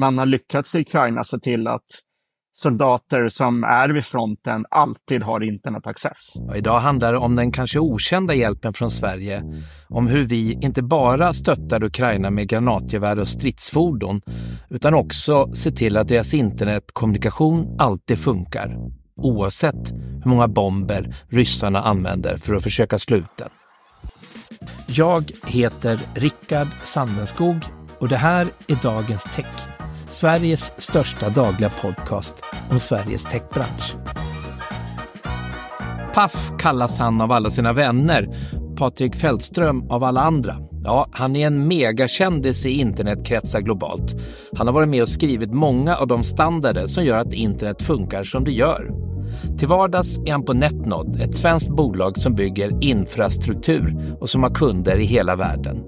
man har lyckats i Ukraina se till att soldater som är vid fronten alltid har internetaccess. Idag handlar det om den kanske okända hjälpen från Sverige, om hur vi inte bara stöttar Ukraina med granatgevär och stridsfordon, utan också ser till att deras internetkommunikation alltid funkar, oavsett hur många bomber ryssarna använder för att försöka slå ut den. Jag heter Rickard Sandenskog och det här är Dagens Tech Sveriges största dagliga podcast om Sveriges techbransch. Paff kallas han av alla sina vänner, Patrik Fältström av alla andra. Ja, han är en megakändis i internetkretsar globalt. Han har varit med och skrivit många av de standarder som gör att internet funkar som det gör. Till vardags är han på Netnod, ett svenskt bolag som bygger infrastruktur och som har kunder i hela världen.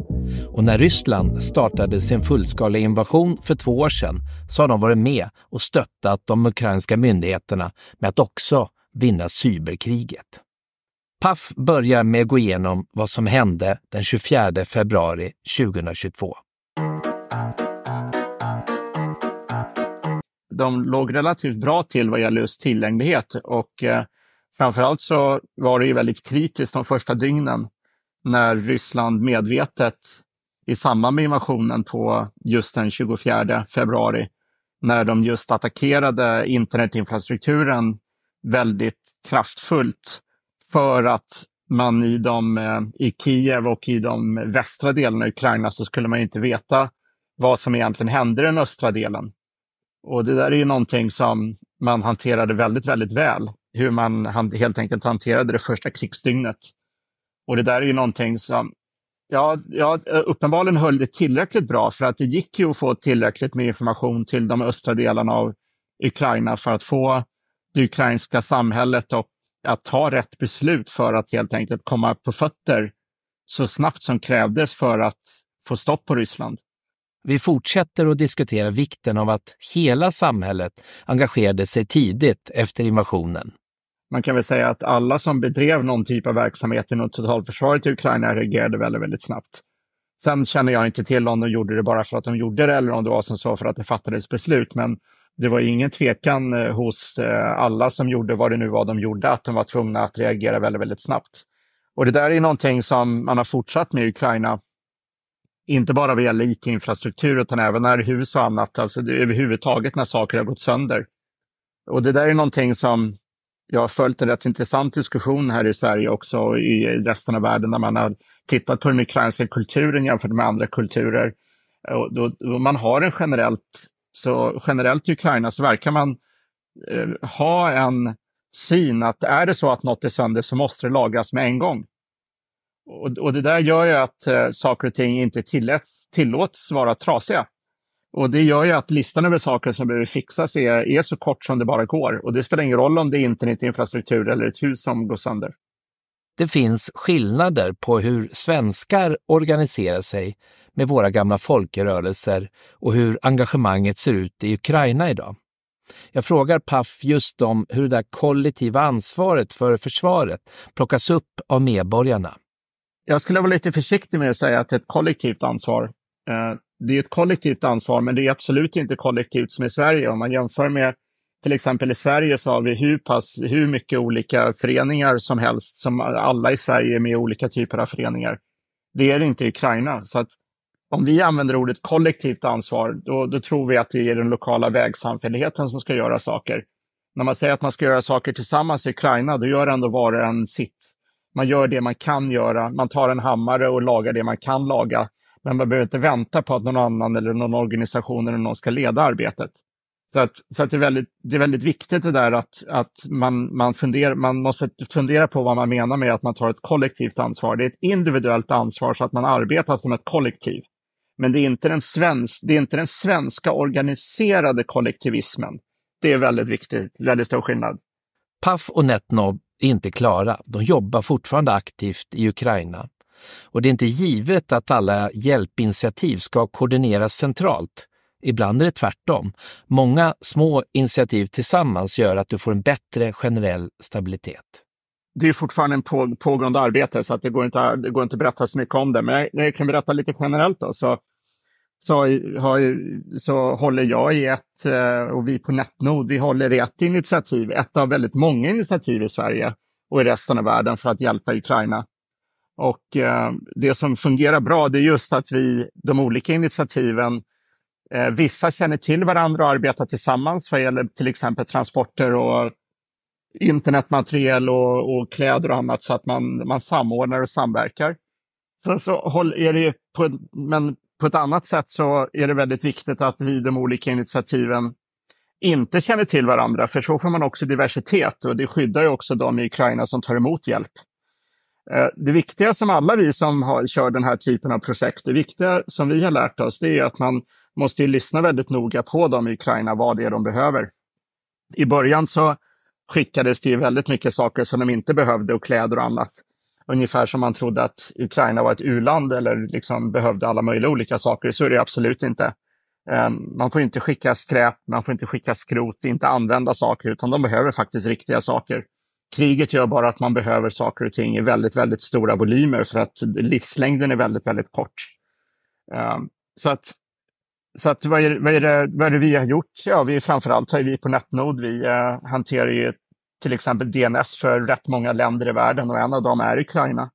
Och när Ryssland startade sin fullskaliga invasion för två år sedan så har de varit med och stöttat de ukrainska myndigheterna med att också vinna cyberkriget. Paf börjar med att gå igenom vad som hände den 24 februari 2022. De låg relativt bra till vad gäller just tillgänglighet och eh, framförallt så var det ju väldigt kritiskt de första dygnen när Ryssland medvetet i samband med invasionen på just den 24 februari, när de just attackerade internetinfrastrukturen väldigt kraftfullt för att man i, de, eh, i Kiev och i de västra delarna av Ukraina så skulle man inte veta vad som egentligen hände i den östra delen. Och det där är ju någonting som man hanterade väldigt, väldigt väl. Hur man helt enkelt hanterade det första krigsdygnet. Och det där är ju någonting som, ja, ja, uppenbarligen höll det tillräckligt bra för att det gick ju att få tillräckligt med information till de östra delarna av Ukraina för att få det ukrainska samhället och att ta rätt beslut för att helt enkelt komma på fötter så snabbt som krävdes för att få stopp på Ryssland. Vi fortsätter att diskutera vikten av att hela samhället engagerade sig tidigt efter invasionen man kan väl säga att alla som bedrev någon typ av verksamhet inom totalförsvaret i Ukraina reagerade väldigt, väldigt snabbt. Sen känner jag inte till om de gjorde det bara för att de gjorde det eller om det var som så för att det fattades beslut. Men det var ingen tvekan eh, hos eh, alla som gjorde vad det nu var de gjorde, att de var tvungna att reagera väldigt, väldigt snabbt. Och det där är någonting som man har fortsatt med i Ukraina. Inte bara vad gäller IT-infrastruktur utan även när hus och annat, alltså det, överhuvudtaget när saker har gått sönder. Och det där är någonting som jag har följt en rätt intressant diskussion här i Sverige också och i resten av världen där man har tittat på den ukrainska kulturen jämfört med andra kulturer. Och då, då man har en generellt, så generellt i Ukraina så verkar man eh, ha en syn att är det så att något är sönder så måste det lagas med en gång. Och, och det där gör ju att eh, saker och ting inte tillåts, tillåts vara trasiga. Och det gör ju att listan över saker som behöver fixas är, är så kort som det bara går. Och det spelar ingen roll om det är internetinfrastruktur eller ett hus som går sönder. Det finns skillnader på hur svenskar organiserar sig med våra gamla folkrörelser och hur engagemanget ser ut i Ukraina idag. Jag frågar Paf just om hur det där kollektiva ansvaret för försvaret plockas upp av medborgarna. Jag skulle vara lite försiktig med att säga att det är ett kollektivt ansvar. Det är ett kollektivt ansvar, men det är absolut inte kollektivt som i Sverige. Om man jämför med till exempel i Sverige så har vi hur, pass, hur mycket olika föreningar som helst, som alla i Sverige är med i olika typer av föreningar. Det är det inte i Ukraina. Så att om vi använder ordet kollektivt ansvar, då, då tror vi att det är den lokala vägsamfälligheten som ska göra saker. När man säger att man ska göra saker tillsammans i Ukraina, då gör ändå var och en sitt. Man gör det man kan göra. Man tar en hammare och lagar det man kan laga. Men man behöver inte vänta på att någon annan eller någon organisation eller någon ska leda arbetet. Så, att, så att det, är väldigt, det är väldigt viktigt det där att, att man, man, funderar, man måste fundera på vad man menar med att man tar ett kollektivt ansvar. Det är ett individuellt ansvar så att man arbetar som ett kollektiv. Men det är inte den, svensk, det är inte den svenska organiserade kollektivismen. Det är väldigt viktigt, väldigt stor skillnad. Paf och Netnob är inte klara. De jobbar fortfarande aktivt i Ukraina. Och det är inte givet att alla hjälpinitiativ ska koordineras centralt. Ibland är det tvärtom. Många små initiativ tillsammans gör att du får en bättre generell stabilitet. Det är fortfarande en på, pågående arbete så att det, går inte, det går inte att berätta så mycket om det. Men jag, jag kan berätta lite generellt. Då. Så, så, har, så håller jag i ett, eh, och vi på Netnod, vi håller i ett initiativ, ett av väldigt många initiativ i Sverige och i resten av världen för att hjälpa Ukraina. Och eh, det som fungerar bra, det är just att vi, de olika initiativen, eh, vissa känner till varandra och arbetar tillsammans vad gäller till exempel transporter och internetmaterial och, och kläder och annat så att man, man samordnar och samverkar. Sen så är det på, men på ett annat sätt så är det väldigt viktigt att vi, de olika initiativen, inte känner till varandra, för så får man också diversitet och det skyddar ju också de i Ukraina som tar emot hjälp. Eh, det viktiga som alla vi som har, kör den här typen av projekt, det viktiga som vi har lärt oss, det är att man måste lyssna väldigt noga på dem i Ukraina, vad det är de behöver. I början så skickades det väldigt mycket saker som de inte behövde och kläder och annat. Ungefär som man trodde att Ukraina var ett u-land eller liksom behövde alla möjliga olika saker. Så är det absolut inte. Eh, man får inte skicka skräp, man får inte skicka skrot, inte använda saker, utan de behöver faktiskt riktiga saker. Kriget gör bara att man behöver saker och ting i väldigt, väldigt stora volymer för att livslängden är väldigt, väldigt kort. Ehm, så att, så att vad, är, vad, är det, vad är det vi har gjort? Ja, vi framförallt har vi på Netnode, vi uh, hanterar ju till exempel DNS för rätt många länder i världen och en av dem är Ukraina.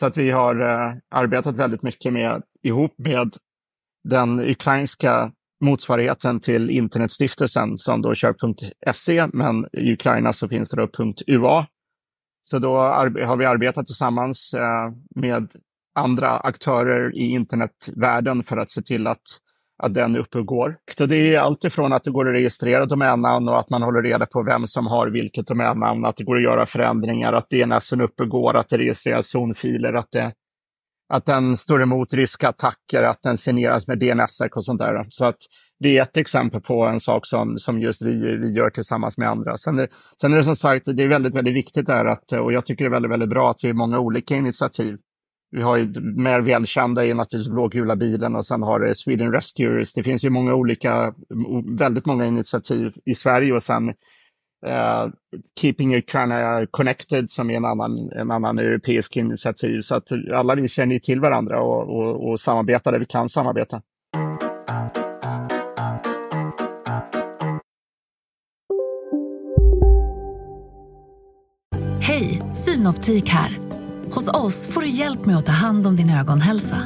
Så att vi har uh, arbetat väldigt mycket med, ihop med den ukrainska motsvarigheten till Internetstiftelsen som då kör .se, men i Ukraina så finns det då .ua. Så då har vi arbetat tillsammans eh, med andra aktörer i internetvärlden för att se till att att den är uppe och går. Så det är allt ifrån att det går att registrera domännamn och att man håller reda på vem som har vilket domännamn, att det går att göra förändringar, att DNS är uppe och går, att det registreras zonfiler, att, det, att den står emot ryska attacker, att den signeras med dns och sånt där. Så att det är ett exempel på en sak som, som just vi, vi gör tillsammans med andra. Sen är, sen är det som sagt, det är väldigt, väldigt viktigt där att, och jag tycker det är väldigt, väldigt bra att vi är många olika initiativ vi har ju mer välkända är naturligtvis blågula bilen och sen har det Sweden Rescuers. Det finns ju många olika, väldigt många initiativ i Sverige och sen uh, Keeping Ukraina Connected som är en annan, en annan europeisk initiativ. Så att alla vi känner till varandra och, och, och samarbetar där vi kan samarbeta. Hej, Synoptik här. Hos oss får du hjälp med att ta hand om din ögonhälsa.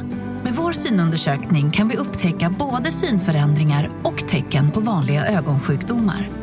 Med vår synundersökning kan vi upptäcka både synförändringar och tecken på vanliga ögonsjukdomar.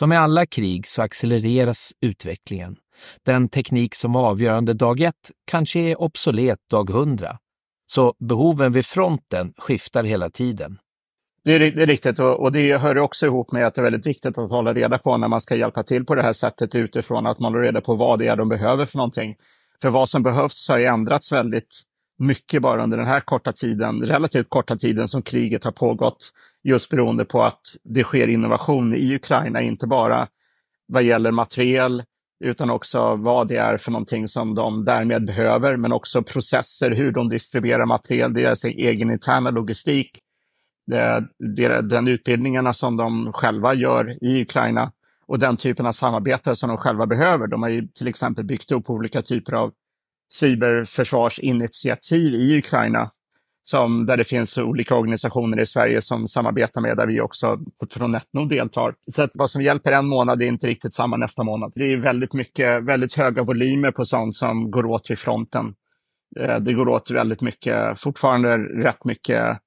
Som i alla krig så accelereras utvecklingen. Den teknik som var avgörande dag ett kanske är obsolet dag hundra. Så behoven vid fronten skiftar hela tiden. Det är, det är riktigt och, det hör också ihop med att det är väldigt viktigt att hålla reda på när man ska hjälpa till på det här sättet utifrån att man håller reda på vad det är de behöver för någonting. För vad som behövs har ju ändrats väldigt mycket bara under den här korta tiden, relativt korta tiden som kriget har pågått. Just beroende på att det sker innovation i Ukraina, inte bara vad gäller materiel, utan också vad det är för någonting som de därmed behöver, men också processer, hur de distribuerar materiel, deras egen interna logistik, den utbildningarna som de själva gör i Ukraina och den typen av samarbete som de själva behöver. De har ju till exempel byggt upp olika typer av cyberförsvarsinitiativ i Ukraina som, där det finns olika organisationer i Sverige som samarbetar med, där vi också från Netno deltar. Så att vad som hjälper en månad är inte riktigt samma nästa månad. Det är väldigt mycket, väldigt höga volymer på sånt som går åt vid fronten. Eh, det går åt väldigt mycket, fortfarande rätt mycket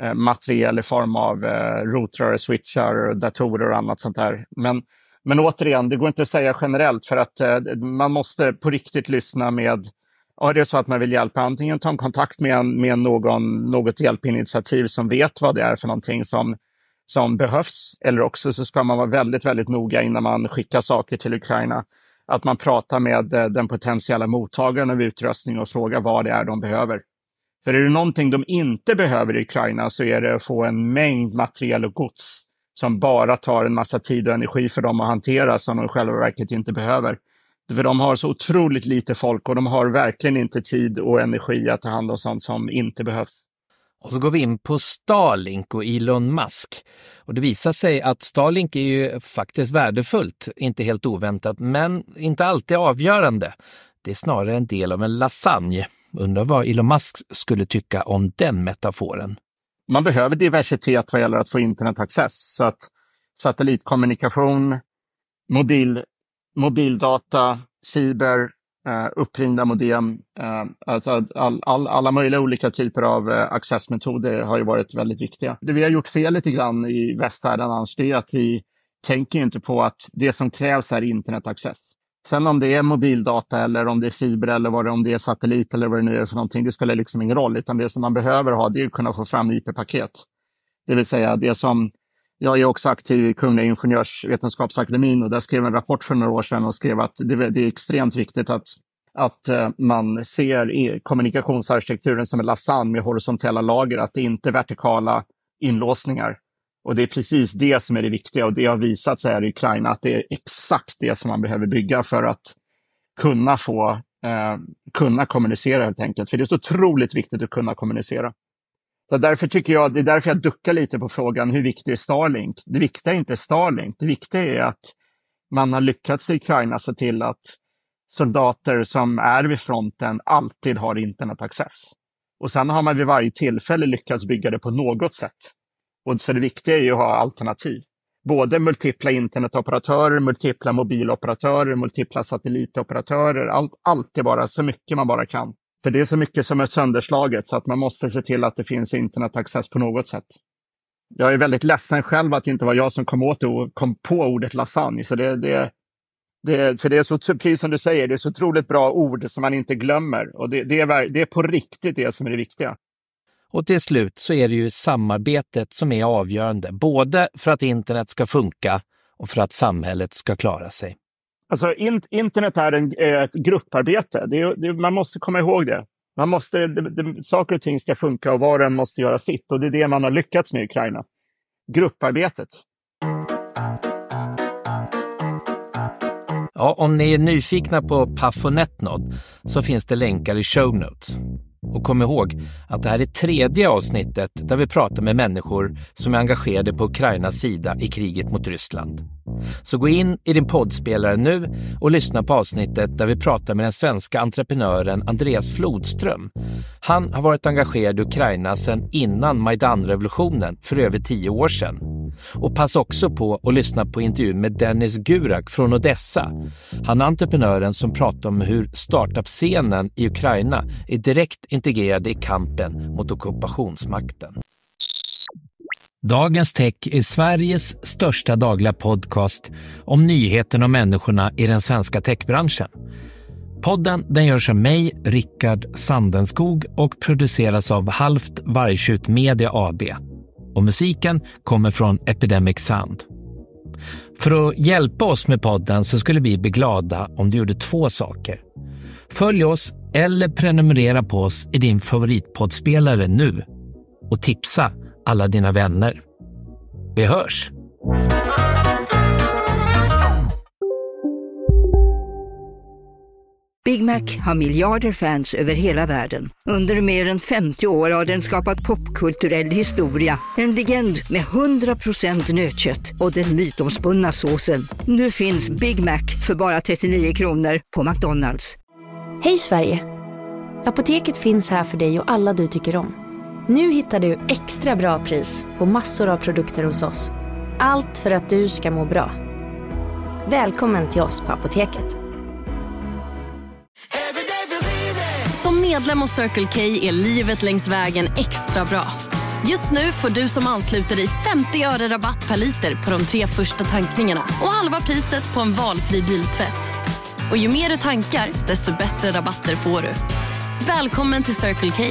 eh, materiel i form av eh, routrar, switchar, datorer och annat sånt där. Men, men återigen, det går inte att säga generellt för att man måste på riktigt lyssna med Ja, det är så att man vill hjälpa, antingen ta kontakt med, en, med någon, något hjälpinitiativ som vet vad det är för någonting som, som behövs, eller också så ska man vara väldigt, väldigt noga innan man skickar saker till Ukraina. Att man pratar med eh, den potentiella mottagaren av utrustning och frågar vad det är de behöver. För är det någonting de inte behöver i Ukraina så är det att få en mängd materiel och gods som bara tar en massa tid och energi för dem att hantera som de själva verket inte behöver. För de har så otroligt lite folk och de har verkligen inte tid och energi att ta hand om sånt som inte behövs. Och så går vi in på Starlink och Elon Musk. Och det visar sig att Starlink är ju faktiskt värdefullt, inte helt oväntat, men inte alltid avgörande. Det är snarare en del av en lasagne. Undrar vad Elon Musk skulle tycka om den metaforen. Man behöver diversitet vad gäller att få internetaccess. Så att satellitkommunikation, mobil, mobildata, fiber, eh, uppringda modem, eh, alltså all, all, alla möjliga olika typer av eh, accessmetoder har ju varit väldigt viktiga. Det vi har gjort fel lite grann i västvärlden annars, det är att vi tänker inte på att det som krävs är internetaccess. Sen om det är mobildata eller om det är fiber eller vad det, om det är satellit eller vad det nu är för någonting, det spelar liksom ingen roll, utan det som man behöver ha det är att kunna få fram IP-paket. Det vill säga det som, jag är också aktiv i Kungliga Ingenjörsvetenskapsakademin och där skrev en rapport för några år sedan och skrev att det, det är extremt viktigt att, att eh, man ser kommunikationsarkitekturen som en lasagne med horisontella lager, att det inte är vertikala inlåsningar. Och det är precis det som är det viktiga och det har visat sig här i Ukraina att det är exakt det som man behöver bygga för att kunna få eh, kunna kommunicera helt enkelt. För det är så otroligt viktigt att kunna kommunicera. Så därför tycker jag, det är därför jag duckar lite på frågan hur viktig är Starlink? Det viktiga är inte Starlink, det viktiga är att man har lyckats i Ukraina se till att soldater som är vid fronten alltid har internetaccess. Och sen har man vid varje tillfälle lyckats bygga det på något sätt. Och så det viktiga är ju att ha alternativ. Både multipla internetoperatörer, multipla mobiloperatörer, multipla satellitoperatörer. Allt, allt är bara så mycket man bara kan. För det är så mycket som är sönderslaget så att man måste se till att det finns internetaccess på något sätt. Jag är väldigt ledsen själv att det inte var jag som kom, åt och kom på ordet lasagne. Så det, det, det, för det är så, precis som du säger, det är så otroligt bra ord som man inte glömmer. Och det, det, är, det är på riktigt det som är det viktiga. Och till slut så är det ju samarbetet som är avgörande, både för att internet ska funka och för att samhället ska klara sig. Alltså in, internet är, en, är ett grupparbete. Det det man måste komma ihåg det. Man måste, det, saker och ting ska funka och var och en måste göra sitt. Och det är det man har lyckats med i Ukraina. Grupparbetet. Ja, om ni är nyfikna på Paf och Netnod så finns det länkar i show notes. Och kom ihåg att det här är tredje avsnittet där vi pratar med människor som är engagerade på Ukrainas sida i kriget mot Ryssland. Så gå in i din poddspelare nu och lyssna på avsnittet där vi pratar med den svenska entreprenören Andreas Flodström. Han har varit engagerad i Ukraina sedan innan Majdanrevolutionen för över tio år sedan. Och passa också på att lyssna på intervjun med Dennis Gurak från Odessa. Han är entreprenören som pratar om hur startup-scenen i Ukraina är direkt integrerad i kampen mot ockupationsmakten. Dagens Tech är Sveriges största dagliga podcast om nyheterna och människorna i den svenska techbranschen. Podden den görs av mig, Rickard Sandenskog och produceras av Halvt Vargtjut Media AB. Och musiken kommer från Epidemic Sound. För att hjälpa oss med podden så skulle vi bli glada om du gjorde två saker. Följ oss eller prenumerera på oss i din favoritpoddspelare nu och tipsa alla dina vänner. Vi hörs! Big Mac har miljarder fans över hela världen. Under mer än 50 år har den skapat popkulturell historia. En legend med 100% nötkött och den mytomspunna såsen. Nu finns Big Mac för bara 39 kronor på McDonalds. Hej Sverige! Apoteket finns här för dig och alla du tycker om. Nu hittar du extra bra pris på massor av produkter hos oss. Allt för att du ska må bra. Välkommen till oss på Apoteket. Som medlem hos Circle K är livet längs vägen extra bra. Just nu får du som ansluter dig 50 öre rabatt per liter på de tre första tankningarna och halva priset på en valfri biltvätt. Och ju mer du tankar, desto bättre rabatter får du. Välkommen till Circle K.